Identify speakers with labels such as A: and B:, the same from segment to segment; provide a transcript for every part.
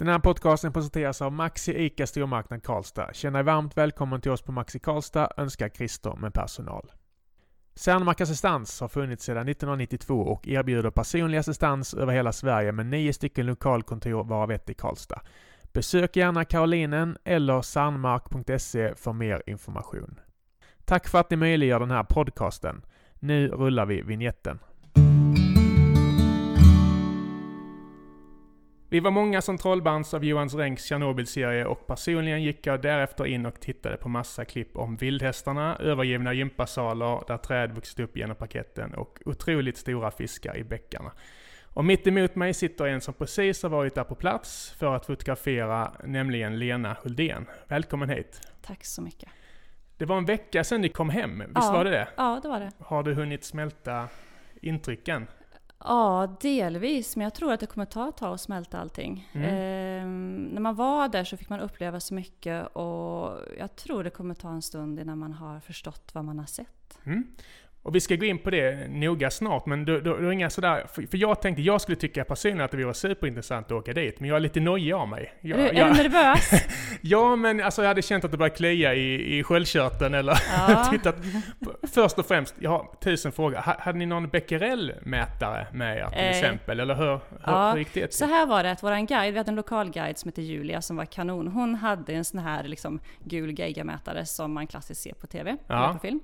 A: Den här podcasten presenteras av Maxi ICA Stormarknad Karlstad. Känn dig varmt välkommen till oss på Maxi Karlstad, önskar Christer med personal. Cernmark Assistans har funnits sedan 1992 och erbjuder personlig assistans över hela Sverige med nio stycken lokalkontor varav ett i Karlstad. Besök gärna Karolinen eller sandmark.se för mer information. Tack för att ni möjliggör den här podcasten. Nu rullar vi vignetten. Vi var många som trollbands av Johan Renks Tjernobylserie och personligen gick jag därefter in och tittade på massa klipp om vildhästarna, övergivna gympasalar där träd vuxit upp genom paketten och otroligt stora fiskar i bäckarna. Och mitt emot mig sitter en som precis har varit där på plats för att fotografera, nämligen Lena Huldén. Välkommen hit!
B: Tack så mycket.
A: Det var en vecka sedan ni kom hem, visst
B: Ja.
A: var det det?
B: Ja, det var det.
A: Har du hunnit smälta intrycken?
B: Ja, delvis. Men jag tror att det kommer ta ett tag att smälta allting.
A: Mm.
B: Ehm, när man var där så fick man uppleva så mycket och jag tror det kommer ta en stund innan man har förstått vad man har sett.
A: Mm. Och vi ska gå in på det noga snart, men du, du, du har inga sådär... För, för jag tänkte, jag skulle tycka personligen att det vore superintressant att åka dit, men jag är lite nojig av mig. Jag,
B: är, du, är
A: jag,
B: du nervös?
A: ja, men alltså jag hade känt att det började klia i, i sköldkörteln eller
B: Ja.
A: tittat. Först och främst, jag har tusen frågor. Ha- Hade ni någon becquerel-mätare med er till
B: Eh,
A: exempel? Eller hur, hur,
B: ja,
A: hur gick det
B: Så
A: till?
B: här var det att våran guide, vi hade en lokal guide som heter Julia som var kanon. Hon hade en sån här liksom gul geigermätare som man klassiskt ser på TV,
A: Ja.
B: på film.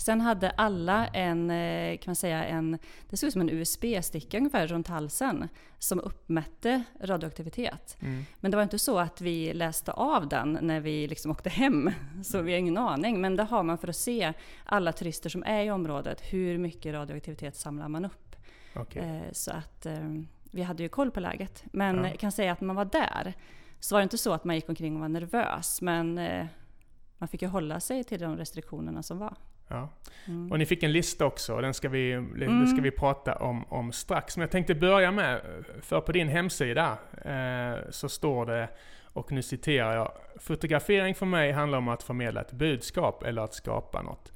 B: Sen hade alla en, eh, kan man säga, en, det såg ut som en USB-sticka ungefär runt halsen som uppmätte radioaktivitet.
A: Mm.
B: Men det var inte så att vi läste av den när vi liksom åkte hem, så vi har ingen aning. Men det har man för att se alla turister som är i området, hur mycket radioaktivitet samlar man upp.
A: Okej.
B: Eh, Så att eh, vi hade ju koll på läget. Men
A: Ja.
B: jag kan säga att när man var där så var det inte så att man gick omkring och var nervös. Men eh, man fick ju hålla sig till de restriktionerna som var.
A: Ja.
B: Mm.
A: Och ni fick en lista också, och den ska vi, det ska vi prata om, om strax. Men jag tänkte börja med, för på din hemsida eh, så står det, och nu citerar jag, Fotografering för mig handlar om att förmedla ett budskap eller att skapa något.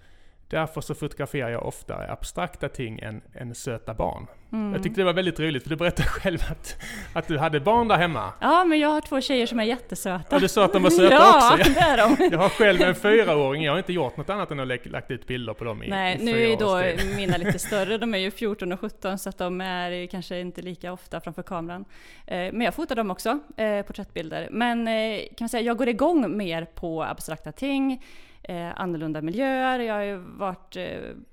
A: Därför så fotograferar jag oftare abstrakta ting än, än söta barn.
B: Mm.
A: Jag tyckte det var väldigt roligt, för du berättade själv att, att du hade barn där hemma.
B: Ja, men jag har två tjejer som är jättesöta.
A: Och du sa att de var söta
B: ja,
A: också.
B: det är de.
A: Jag har själv en fyraåring, jag har inte gjort något annat än att lagt ut bilder på dem i,
B: Nej,
A: i
B: nu är då
A: tid.
B: mina lite större, de är ju 14 och 17 så att de är kanske inte lika ofta framför kameran. Eh, Men jag fotar dem också, eh, porträttbilder. Men eh, kan man säga, jag går igång mer på abstrakta ting, eh, annorlunda miljöer. Jag har ju varit eh,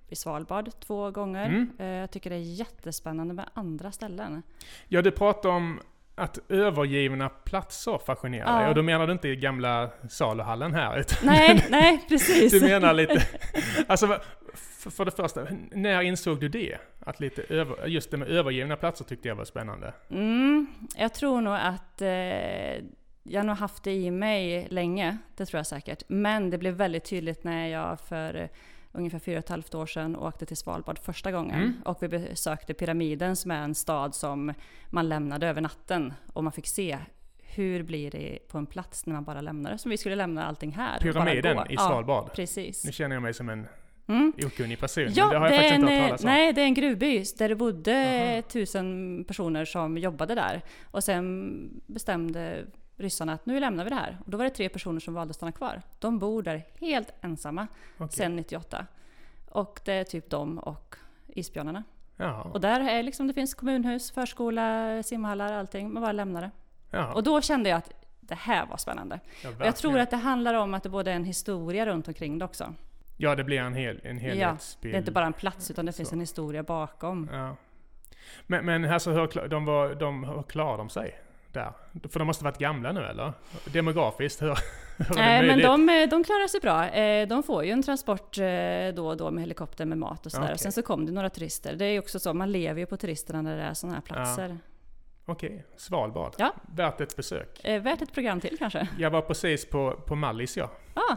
B: i Svalbard två gånger.
A: Mm.
B: Eh, Jag tycker det är jättespännande med andra ställen.
A: Ja, du pratade om att övergivna platser fascinerar
B: Ja.
A: dig. Och då menar du inte i gamla saluhallen här, utan
B: Nej, nej precis.
A: du menar lite... Alltså, för det första, när insåg du det? Att lite över, just det med övergivna platser tyckte jag var spännande.
B: Mm, jag tror nog att eh, jag har nog haft det i mig länge, det tror jag säkert. Men det blev väldigt tydligt när jag för eh, ungefär fyra och ett halvt år sedan åkte till Svalbard första gången.
A: Mm.
B: Och vi besökte Pyramiden som är en stad som man lämnade över natten. Och man fick se hur blir det på en plats när man bara lämnar det. Som vi skulle lämna allting här.
A: Pyramiden i
B: Ja,
A: Svalbard.
B: precis.
A: Nu känner jag mig som en
B: Mm.
A: okunnig person,
B: Ja,
A: det har jag
B: det
A: faktiskt
B: en,
A: inte hört talas om.
B: nej, det är en gruvby där det bodde
A: Aha.
B: tusen personer som jobbade där. Och sen bestämde ryssarna att nu lämnar vi det här. Och då var det tre personer som valde att stanna kvar. De bor där helt ensamma
A: Okej.
B: sedan 98. Och det är typ de och isbjörnarna.
A: Jaha.
B: Och där är liksom, det finns kommunhus, förskola, simhallar, allting. Man bara lämnar det.
A: Jaha.
B: Och då kände jag att det här var spännande.
A: Ja,
B: Och jag tror att det handlar om att det både är en historia runt omkring det också.
A: Ja, det blir en, hel, en
B: Ja,
A: helhetsbild.
B: det är inte bara en plats utan det finns
A: Så.
B: en historia bakom.
A: Ja. Men, men alltså, hur, de var, de, hur klarar de sig där? För de måste varit gamla nu eller? Demografiskt, hur, hur är det
B: men
A: möjligt?
B: de, eh, de klarar sig bra. Eh, De får ju en transport eh, då och då med helikopter med mat och sådär. Och sen så kom det några turister. Det är ju också så, man lever ju på turisterna när det är sådana här platser.
A: Okej, Svalbard.
B: Ja.
A: Värt ett besök.
B: Eh, Värt ett program till kanske?
A: Jag var precis på, på Mallis ja.
B: Ah?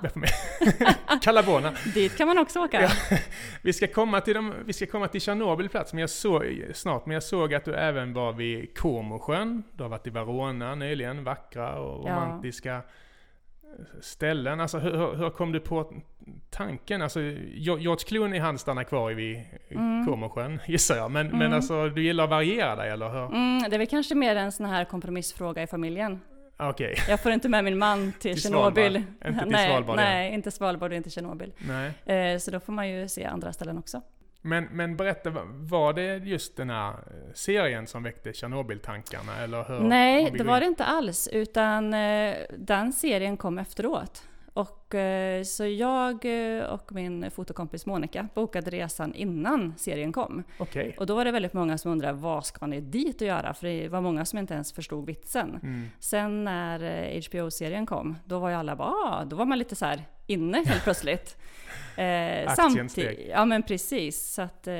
A: Calabona.
B: dit kan man också åka.
A: Ja. Vi ska komma till, de, vi ska komma till Tjernobyl plats men jag såg, snart, men jag såg att du även var vid Comosjön. Du har varit i Verona nyligen, vackra och
B: Ja.
A: Ställen. Alltså hur, hur kom du på tanken? Alltså George Clooney han stannar kvar vid mm. Gissar jag. Men, mm. men alltså du gillar att variera dig eller hur?
B: Mm, det är väl kanske mer en sån här kompromissfråga i familjen.
A: Okay.
B: Jag får inte med min man till, till Tjernobyl.
A: Inte till
B: nej,
A: Svalbard
B: Nej, inte Svalbard och inte Tjernobyl.
A: Nej.
B: Eh, så då får man ju se andra ställen också.
A: Men, men berätta, var det just den här eh, serien som väckte Tjernobyl-tankarna? Eller hur,
B: Nej, det var det inte alls. Utan eh, den serien kom efteråt. Och, eh, så jag eh, och min fotokompis Monica bokade resan innan serien kom.
A: Okay.
B: Och då var det väldigt många som undrade vad ska ni dit och göra? För det var många som inte ens förstod vitsen.
A: Mm.
B: Sen när HBO-serien kom, då var ju alla bara, ah, då var man lite så här inne helt plötsligt.
A: eh, samtidigt,
B: ja men precis, så att eh,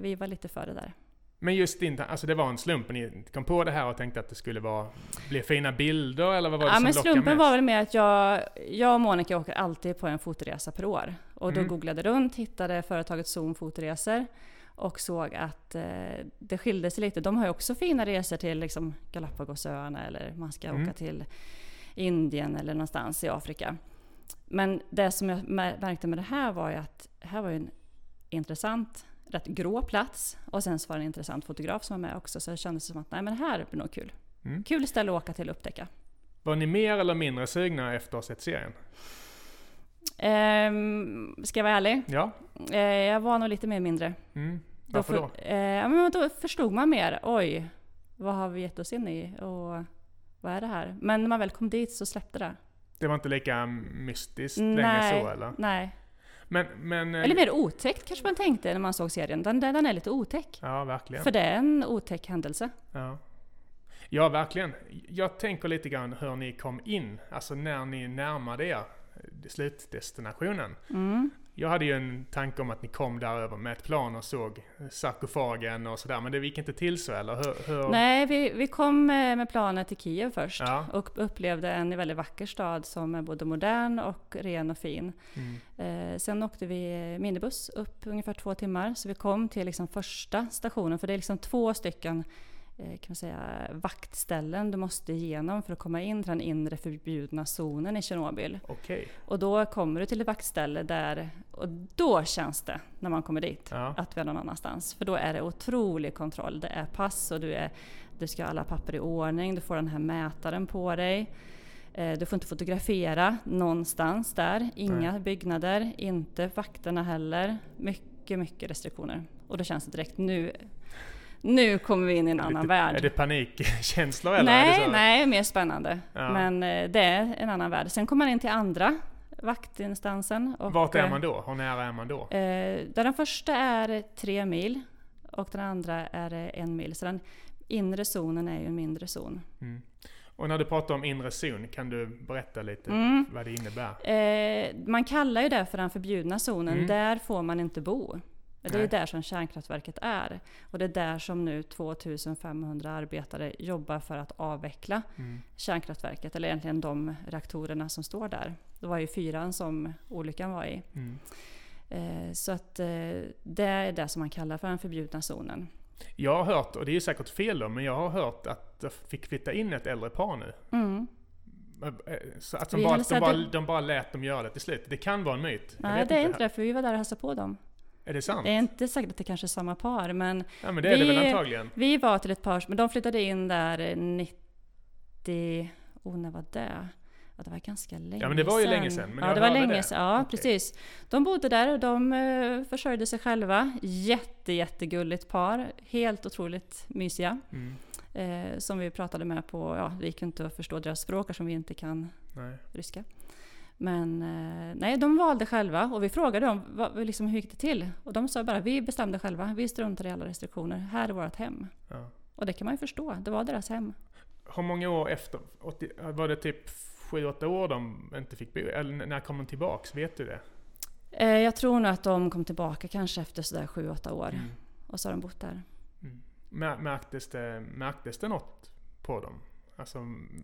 B: vi var lite före där.
A: Men just din, alltså det var en slump, ni kom på det här och tänkte att det skulle vara, bli fina bilder eller vad var det
B: ja,
A: som
B: men Slumpen
A: mest?
B: var väl med att jag, jag och Monica åker alltid på en fotoresa per år. Och då mm. googlade runt, hittade företaget Zoom Fotoresor och såg att eh, det skilde sig lite. De har ju också fina resor till liksom, Galapagosöarna eller man ska mm. åka till Indien eller någonstans i Afrika. Men det som jag märkte med det här var ju att det här var ju en intressant rätt grå plats. Och sen så var det en intressant fotograf som var med också. Så det kändes som att nej, men det här blir nog kul. Mm. Kul ställe att åka till och upptäcka.
A: Var ni mer eller mindre sugna efter att ha sett serien?
B: Um, ska jag vara ärlig?
A: Ja.
B: Uh, jag var nog lite mer mindre.
A: Mm. Varför då? För,
B: uh, men då förstod man mer. Oj, vad har vi gett oss in i? Och vad är det här? Men när man väl kom dit så släppte det.
A: Det var inte lika mystiskt
B: nej,
A: länge så eller?
B: Nej.
A: Men, men,
B: Eller mer otäckt kanske man tänkte när man såg serien. Den, den är lite otäck.
A: Ja, verkligen.
B: För det är en otäck händelse.
A: Ja. ja, verkligen. Jag tänker lite grann hur ni kom in, alltså när ni närmade er slutdestinationen.
B: Mm.
A: Jag hade ju en tanke om att ni kom där över med ett plan och såg sarkofagen och sådär, men det gick inte till så eller? Hur, hur...
B: Nej, vi, vi kom med planet till Kiev först
A: ja.
B: och upplevde en väldigt vacker stad som är både modern och ren och fin.
A: Mm.
B: Eh, sen åkte vi minibuss upp ungefär två timmar, så vi kom till liksom första stationen, för det är liksom två stycken Eh, kan man säga, vaktställen du måste igenom för att komma in till den inre förbjudna zonen i Tjernobyl.
A: Okay.
B: Och då kommer du till ett vaktställe där, och då känns det, när man kommer dit,
A: ja.
B: att vi är någon annanstans. För då är det otrolig kontroll. Det är pass och du, är, du ska ha alla papper i ordning, du får den här mätaren på dig. Eh, du får inte fotografera någonstans där, inga Nej. byggnader, inte vakterna heller. Mycket, mycket restriktioner. Och då känns det direkt, nu nu kommer vi in i en annan
A: det,
B: värld.
A: Är det panikkänslor eller?
B: Nej, nej, mer spännande.
A: Ja.
B: Men eh, det är en annan värld. Sen kommer man in till andra vaktinstansen.
A: Och, Vart är man då? Hur nära är man då?
B: Eh, där den första är tre mil och den andra är en mil. Så den inre zonen är ju en mindre zon.
A: Mm. Och när du pratar om inre zon, kan du berätta lite
B: mm.
A: vad det innebär?
B: Eh, man kallar ju det för den förbjudna zonen. Mm. Där får man inte bo. Det är där som kärnkraftverket är. Och det är där som nu 2500 arbetare jobbar för att avveckla
A: mm.
B: kärnkraftverket. Eller egentligen de reaktorerna som står där. Det var ju fyran som olyckan var i.
A: Mm.
B: Eh, så att eh, det är det som man kallar för den förbjudna zonen.
A: Jag har hört, och det är säkert fel då, men jag har hört att de fick flytta in ett äldre par nu.
B: Mm.
A: Eh, så att de bara, de, bara, de bara lät dem göra det till slut. Det kan vara en myt.
B: Nej, det är inte det, för vi var där och hälsade på dem.
A: Är det sant?
B: Det är inte säkert att det kanske är samma par, men...
A: Ja, men det är vi, det väl antagligen.
B: Vi var till ett par, men de flyttade in där 90... Oh, när var det? Ja, det var ganska länge sedan.
A: Ja, men det var ju länge sedan.
B: ja, det var länge sedan. Ja, okay. precis. De bodde där och de uh, försörjde sig själva. Jätte, jättegulligt par. Helt otroligt mysiga.
A: Mm.
B: Eh, som vi pratade med på, ja, det gick inte att förstå deras språk som vi inte kan
A: Nej.
B: ryska. Men eh, nej, de valde själva och vi frågade dem vad, liksom, hur gick det till? Och de sa bara vi bestämde själva, vi struntade i alla restriktioner, här är vårt hem.
A: Ja.
B: Och det kan man ju förstå, det var deras hem.
A: Hur många år efter, var det typ 7-8 år de inte fick bo? Eller när kom de tillbaks? Vet du det?
B: Eh, jag tror nog att de kom tillbaka kanske efter sådär 7-8 år.
A: Mm.
B: Och så har de bott där.
A: Mm. Märktes, det, märktes det något på dem? Alltså,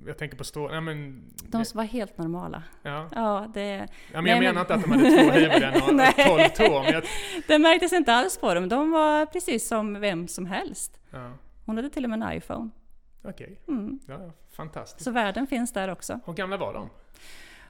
A: jag tänker på strålning. Ja, men,
B: de det... var helt normala.
A: Ja.
B: Ja, det...
A: ja men jag menar men... inte att de hade två huvuden och tolv tår. Men jag...
B: Det märktes inte alls på dem. De var precis som vem som helst.
A: Ja.
B: Hon hade till och med en iPhone.
A: Okej.
B: Okay.
A: Mm. Ja, fantastiskt.
B: Så världen finns där också.
A: Hur gamla var de?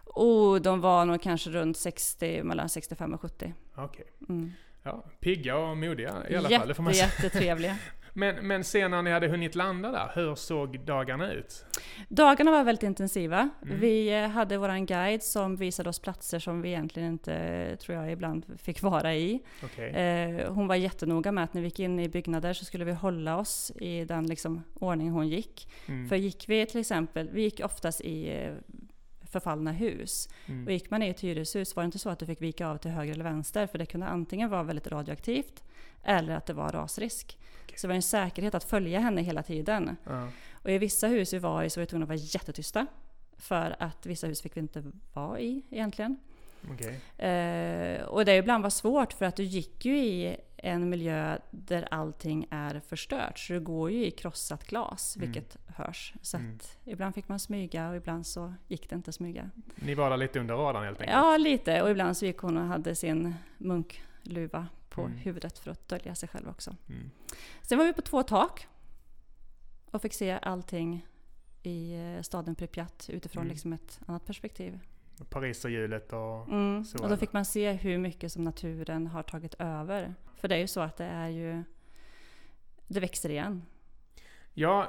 B: Och de var nog kanske runt 60, mellan 65 och 70.
A: Okej.
B: Mm.
A: Ja, pigga och modiga i alla
B: Jätte,
A: fall, det får man säga.
B: jättetrevliga.
A: Men, men sen när ni hade hunnit landa där, hur såg dagarna ut?
B: Dagarna var väldigt intensiva.
A: Mm.
B: Vi eh, hade våran guide som visade oss platser som vi egentligen inte, tror jag, ibland fick vara i.
A: Okej.
B: Eh, hon var jättenoga med att när vi gick in i byggnader så skulle vi hålla oss i den liksom, ordning hon gick.
A: Mm.
B: För gick vi till exempel, vi gick oftast i eh, förfallna hus.
A: Mm.
B: Och gick man i ett hyreshus var det inte så att du fick vika av till höger eller vänster för det kunde antingen vara väldigt radioaktivt eller att det var rasrisk. Så det var en säkerhet att följa henne hela tiden.
A: Ja.
B: Och i vissa hus vi var i så var vi tvungna att vara jättetysta. För att vissa hus fick vi inte vara i egentligen.
A: Okej.
B: Eh, och det ibland var svårt för att du gick ju i en miljö där allting är förstört. Så du går ju i krossat glas,
A: Mm.
B: vilket hörs. Så
A: Mm.
B: ibland fick man smyga och ibland så gick det inte att smyga.
A: Ni var där lite under radarn helt enkelt?
B: Ja, lite. Och ibland så gick hon och hade sin munkluva på
A: Mm.
B: huvudet för att dölja sig själv också.
A: Mm.
B: Sen var vi på två tak och fick se allting i eh, staden Pripyat utifrån
A: Mm.
B: liksom ett annat perspektiv.
A: Pariserhjulet och...
B: Mm.
A: Så
B: Och då fick man se hur mycket som naturen har tagit över. För det är ju så att det är ju... Det växer igen.
A: Ja,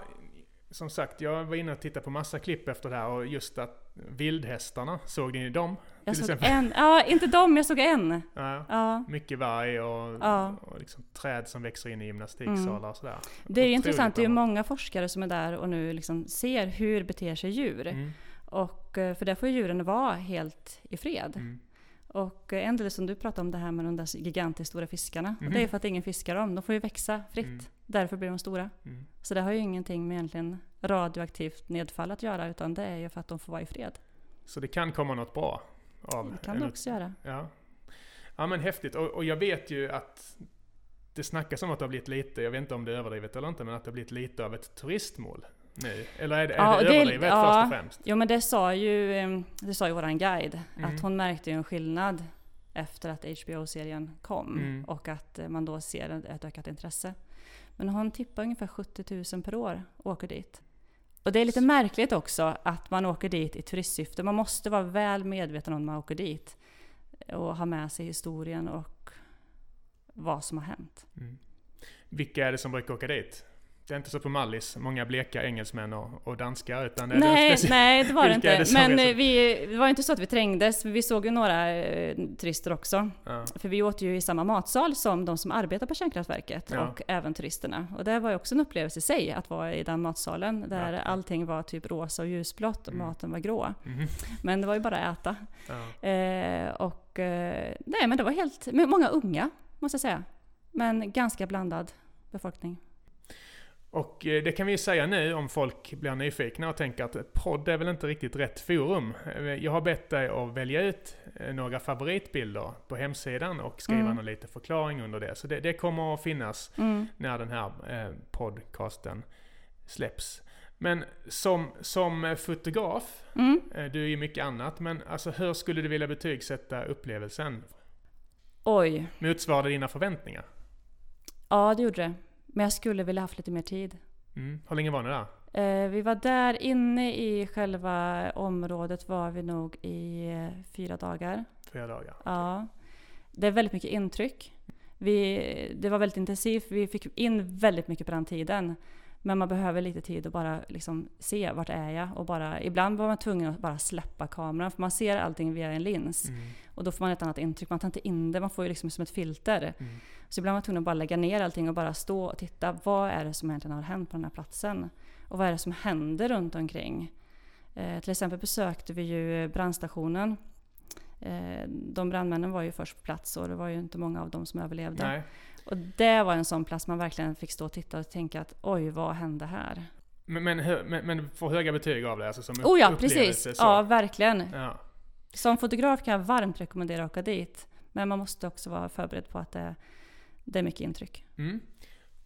A: som sagt, jag var inne och tittade på massa klipp efter det här och just att vildhästarna, såg ni dem?
B: Jag såg
A: exempel.
B: en, ja inte dem, jag såg en.
A: Ja.
B: Ja.
A: Mycket varg och,
B: Ja.
A: och liksom träd som växer in i gymnastiksalar och sådär.
B: Det är ju intressant, det är ju många forskare som är där och nu liksom ser hur beter sig djur.
A: Mm,
B: Och, eh, för där får ju djuren vara helt i fred.
A: mm.
B: Och eh, en del som du pratade om det här med de där gigantiskt stora fiskarna.
A: Mhm.
B: Det är för att ingen fiskar dem. De får ju växa fritt.
A: Mm.
B: Därför blir de stora.
A: Mm.
B: Så det har ju ingenting med egentligen radioaktivt nedfall att göra. Utan det är ju för att de får vara i fred.
A: Så det kan komma något bra av...
B: Det kan det
A: eller-
B: också göra.
A: Ja. ja men häftigt. Och, och jag vet ju att det snackas om att det har blivit lite, jag vet inte om det är överdrivet eller inte, men att det har blivit lite av ett turistmål nu. Eller är det,
B: Ja,
A: är det överdrivet
B: ja.
A: först och främst?
B: Jo men det sa ju, det sa ju våran guide.
A: Mm.
B: Att hon märkte ju en skillnad efter att HBO-serien kom.
A: Mm.
B: Och att eh, man då ser ett- ökat intresse. Men hon tippar ungefär 70 000 per år åker dit. Och det är lite märkligt också att man åker dit i turistsyfte. Man måste vara väl medveten om när man åker dit. Och ha med sig historien och vad som har hänt.
A: Mm. Vilka är det som brukar åka dit? Det är inte så på Mallis, många bleka engelsmän och, och danskar, utan är det
B: Nej,
A: speci-
B: nej det var det inte.
A: det som
B: Men eh, vi, det var inte så att vi trängdes. Vi såg ju några eh, turister också.
A: Ja.
B: För vi åt ju i samma matsal som de som arbetar på kärnkraftverket
A: Ja.
B: och även turisterna. Och det var ju också en upplevelse i sig att vara i den matsalen där
A: Ja.
B: allting var typ rosa och ljusblått och
A: Mm.
B: maten var grå.
A: Mhm.
B: Men det var ju bara att äta.
A: Ja.
B: Eh, och eh, nej men det var helt, många unga måste jag säga. Men ganska blandad befolkning.
A: Och eh, det kan vi ju säga nu om folk blir nyfikna och tänker att podd är väl inte riktigt rätt forum. Eh, Jag har bett dig att välja ut eh, några favoritbilder på hemsidan och skriva
B: Mm.
A: någon liten förklaring under det. Så det, det kommer att finnas
B: Mm.
A: när den här podcasten släpps. Men som, som fotograf,
B: Mm.
A: du är ju mycket annat, men alltså hur skulle du vilja betygsätta upplevelsen?
B: Oj,
A: Motsvarade dina förväntningar?
B: ja det gjorde det. Men jag skulle vilja haft lite mer tid.
A: Mm. Hur länge var ni där?
B: Eh, vi var där inne i själva området var vi nog i eh, fyra dagar.
A: Fyra dagar?
B: Ja. Det är väldigt mycket intryck. Vi, det var väldigt intensivt. Vi fick in väldigt mycket på den tiden. Men man behöver lite tid att bara liksom se vart är jag och bara ibland var man tvungen att bara släppa kameran för man ser allting via en lins
A: Mm.
B: och då får man ett annat intryck. Man tar inte in det, man får ju liksom som ett filter.
A: Mm.
B: Så ibland var man tvungen att bara lägga ner allting och bara stå och titta. Vad är det som egentligen har hänt på den här platsen? Och vad är det som händer runt omkring? Eh, till exempel besökte vi ju brandstationen. Eh, de brandmännen var ju först på plats och det var ju inte många av dem som överlevde.
A: Nej.
B: Och det var en sån plats man verkligen fick stå och titta och tänka att oj, vad hände här?
A: Men, men, men, men får höga betyg av det? Alltså som
B: Oh ja, precis!
A: så.
B: Ja, verkligen.
A: Ja.
B: Som fotograf kan jag varmt rekommendera att åka dit. Men man måste också vara förberedd på att det, det är mycket intryck.
A: Mm.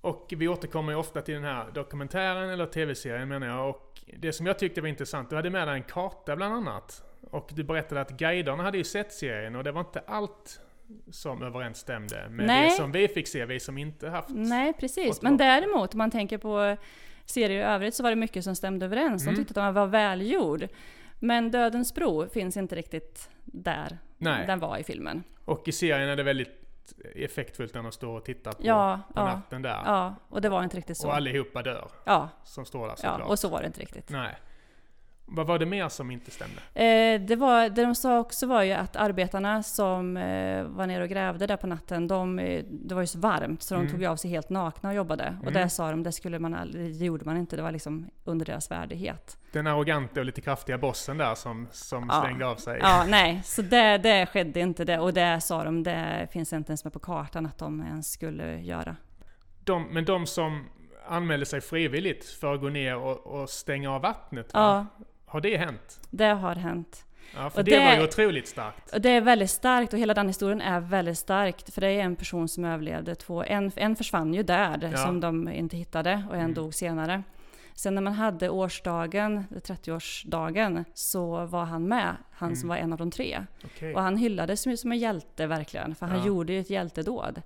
A: Och vi återkommer ju ofta till den här dokumentären, eller tv-serien menar jag. Och det som jag tyckte var intressant, du hade med dig en karta bland annat. Och du berättade att guiderna hade ju sett serien och det var inte allt som överensstämde med
B: Nej.
A: det som vi fick se, vi som inte haft...
B: Nej, precis. Men däremot, om man tänker på serier i övrigt så var det mycket som stämde överens. De
A: Mm.
B: tyckte att den var välgjord. Men Dödens bro finns inte riktigt där
A: Nej.
B: den var i filmen.
A: Och i serien är det väldigt effektfullt när de står och tittar på,
B: Ja,
A: på
B: ja.
A: natten där.
B: Ja, och det var inte riktigt så.
A: Och allihopa dör
B: Ja,
A: som står där
B: ja,
A: såklart.
B: och så var det inte riktigt.
A: Nej. Vad var det mer som inte stämde?
B: Eh, det, var, det de sa också var ju att arbetarna som eh, var nere och grävde där på natten, de, eh, det var ju så varmt så de
A: Mm.
B: tog av sig helt nakna och jobbade. Och
A: Mm.
B: det sa de, det, skulle man aldrig, det gjorde man inte, det var liksom under deras värdighet.
A: Den arroganta och lite kraftiga bossen där som, som
B: Ja.
A: slängde av sig.
B: Ja, nej, så det, det skedde inte det. Och det sa de, det finns inte ens med på kartan att de ens skulle göra.
A: De, men de som anmälde sig frivilligt för att gå ner och, och stänga av vattnet, va? Har det hänt?
B: det har hänt.
A: Ja, för
B: Och
A: det,
B: det-
A: var ju otroligt starkt.
B: Och det är väldigt starkt och hela den historien är väldigt starkt. För det är en person som överlevde två. En, en försvann ju där
A: Ja.
B: som de inte hittade och en
A: Mm.
B: dog senare. Sen när man hade årsdagen, 30-årsdagen, så var han med. Han som
A: Mm.
B: var en av de tre.
A: Okej.
B: Och han hyllades ju som en hjälte verkligen, för han
A: Ja.
B: gjorde ju ett hjältedåd.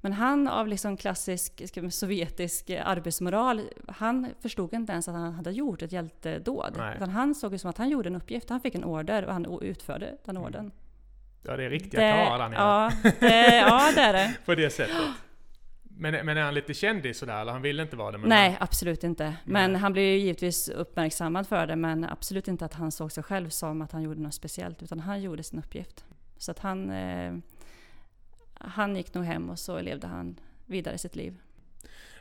B: Men han av liksom klassisk ska vi, sovjetisk arbetsmoral, han förstod inte ens att han hade gjort ett hjältedåd.
A: Nej.
B: Utan han såg det som att han gjorde en uppgift, han fick en order och han utförde den
A: Mm.
B: ordern.
A: Ja, det är riktiga karlar där nere.
B: ja, det, ja, det är det.
A: På det sättet. Men, men är han lite kändis sådär, eller han vill inte vara det?
B: Nej, absolut inte. Men
A: Nej.
B: han blev ju givetvis uppmärksammad för det, men absolut inte att han såg sig själv som att han gjorde något speciellt, utan han gjorde sin uppgift. Så att han, eh, han gick nog hem och så levde han vidare sitt liv.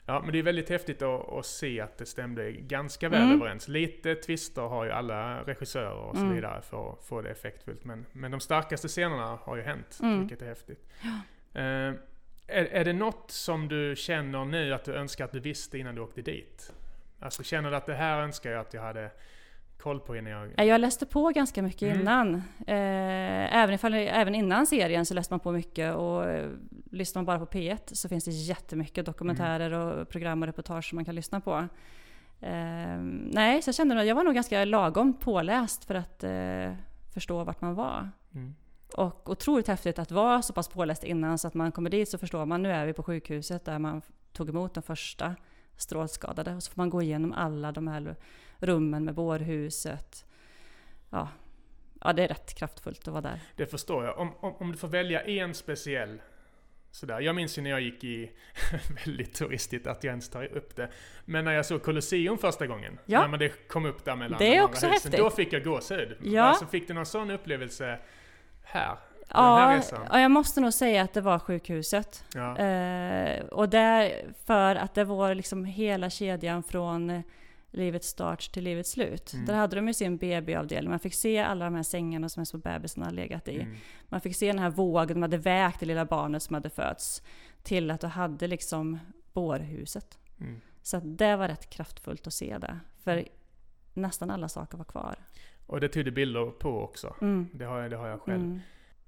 A: Ja, men det är väldigt häftigt att, att se att det stämde ganska väl
B: Mm.
A: överens. Lite twister har ju alla regissörer och så
B: Mm.
A: vidare för att få det effektfullt. Men, men de starkaste scenerna har ju hänt,
B: Mm.
A: vilket är häftigt. Eh, är, är det något som du känner nu att du önskar att du visste innan du åkte dit? Alltså känner du att det här önskar jag att jag hade koll på innan jag...
B: Ja, Jag läste på ganska mycket
A: Mm.
B: innan. Eh, även, ifall, även innan serien så läste man på mycket och eh, lyssnar man bara på P1 så finns det jättemycket dokumentärer och program och reportage som man kan lyssna på. Eh, nej, så jag kände att jag var nog ganska lagom påläst för att eh, förstå vart man var.
A: Mm.
B: Och otroligt häftigt att vara så pass påläst innan så att man kommer dit så förstår man nu är vi på sjukhuset där man tog emot de första strålskadade och så får man gå igenom alla de här rummen med bårhuset. Ja, ja det är rätt kraftfullt att vara där.
A: Det förstår jag. Om, om, om du får välja en speciell sådär. Jag minns ju när jag gick i, väldigt turistigt att jag ens tar upp det, men när jag såg Colosseum första gången,
B: Ja.
A: när man det kom upp där mellan
B: Det är
A: de
B: också
A: husen,
B: häftigt.
A: då fick jag gåshud.
B: Ja.
A: Alltså fick du någon sån upplevelse här? Den här
B: Ja,
A: resan?
B: ja, jag måste nog säga att det var sjukhuset.
A: Ja.
B: Eh, och där, för att det var liksom hela kedjan från livets start till livets slut.
A: Mm.
B: Där hade de ju sin BB-avdelning. Man fick se alla de här sängarna som små bebisarna har legat i.
A: Mm.
B: Man fick se den här vågen, de hade vägt det lilla barnet som hade fötts. Till att du hade liksom bårhuset.
A: Mm.
B: Så det var rätt kraftfullt att se det. För nästan alla saker var kvar.
A: Och det tog du bilder på också.
B: Mm.
A: Det har jag, det har jag själv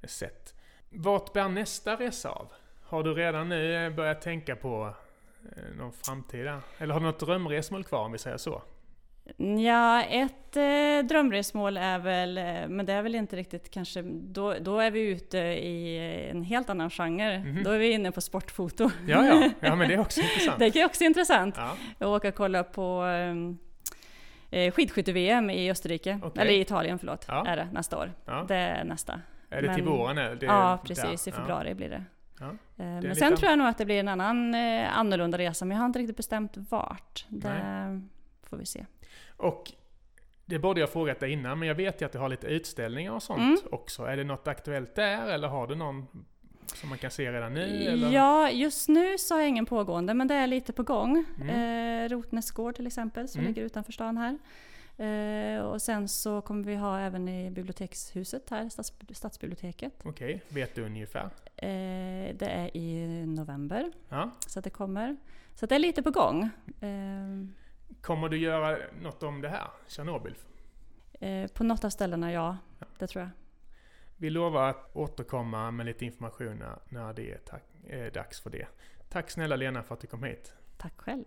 B: Mm.
A: sett. Vart bär nästa resa av? Har du redan nu eh, börjat tänka på eh, någon framtida? Eller har du något drömresmål kvar om vi säger så?
B: Ja, ett eh, drömresmål är väl, eh, men det är väl inte riktigt kanske, då, då är vi ute i en helt annan genre.
A: Mhm.
B: Då är vi inne på sportfoto.
A: Ja, ja, ja men det är också intressant.
B: Det är också intressant.
A: Ja,
B: åker och kolla på eh, skidskytte-VM i Österrike,
A: Okej.
B: eller i Italien förlåt,
A: Ja.
B: är det nästa år.
A: ja.
B: Det är nästa.
A: Är det till
B: men-
A: våren? eller? Det är
B: ja,
A: där.
B: precis. I
A: Ja.
B: februari blir det.
A: Ja.
B: Eh, Men
A: lite
B: sen tror jag nog att det blir en annan eh, annorlunda resa, men jag har inte riktigt bestämt vart. Det får vi se.
A: Och det borde jag frågat dig innan, men jag vet ju att du har lite utställningar och sånt
B: Mm.
A: också. Är det något aktuellt där, eller har du någon som man kan se redan nu? Eller?
B: Ja, just nu så har jag ingen pågående, men det är lite på gång.
A: Mm.
B: Eh, Rotnäs gård till exempel, som
A: Mm.
B: ligger utanför stan här. Eh, och sen så kommer vi ha även i bibliotekshuset här, stads, Stadsbiblioteket.
A: Okej, vet du ungefär?
B: Eh, det är i november,
A: Ja.
B: så det kommer. Så det är lite på gång. Eh,
A: Kommer du göra något om det här, Tjernobyl?
B: eh, på något av ställena, ja. Det tror jag.
A: Vi lovar att återkomma med lite information när, det är tack, eh, dags för det. Tack snälla Lena för att du kom hit.
B: Tack själv.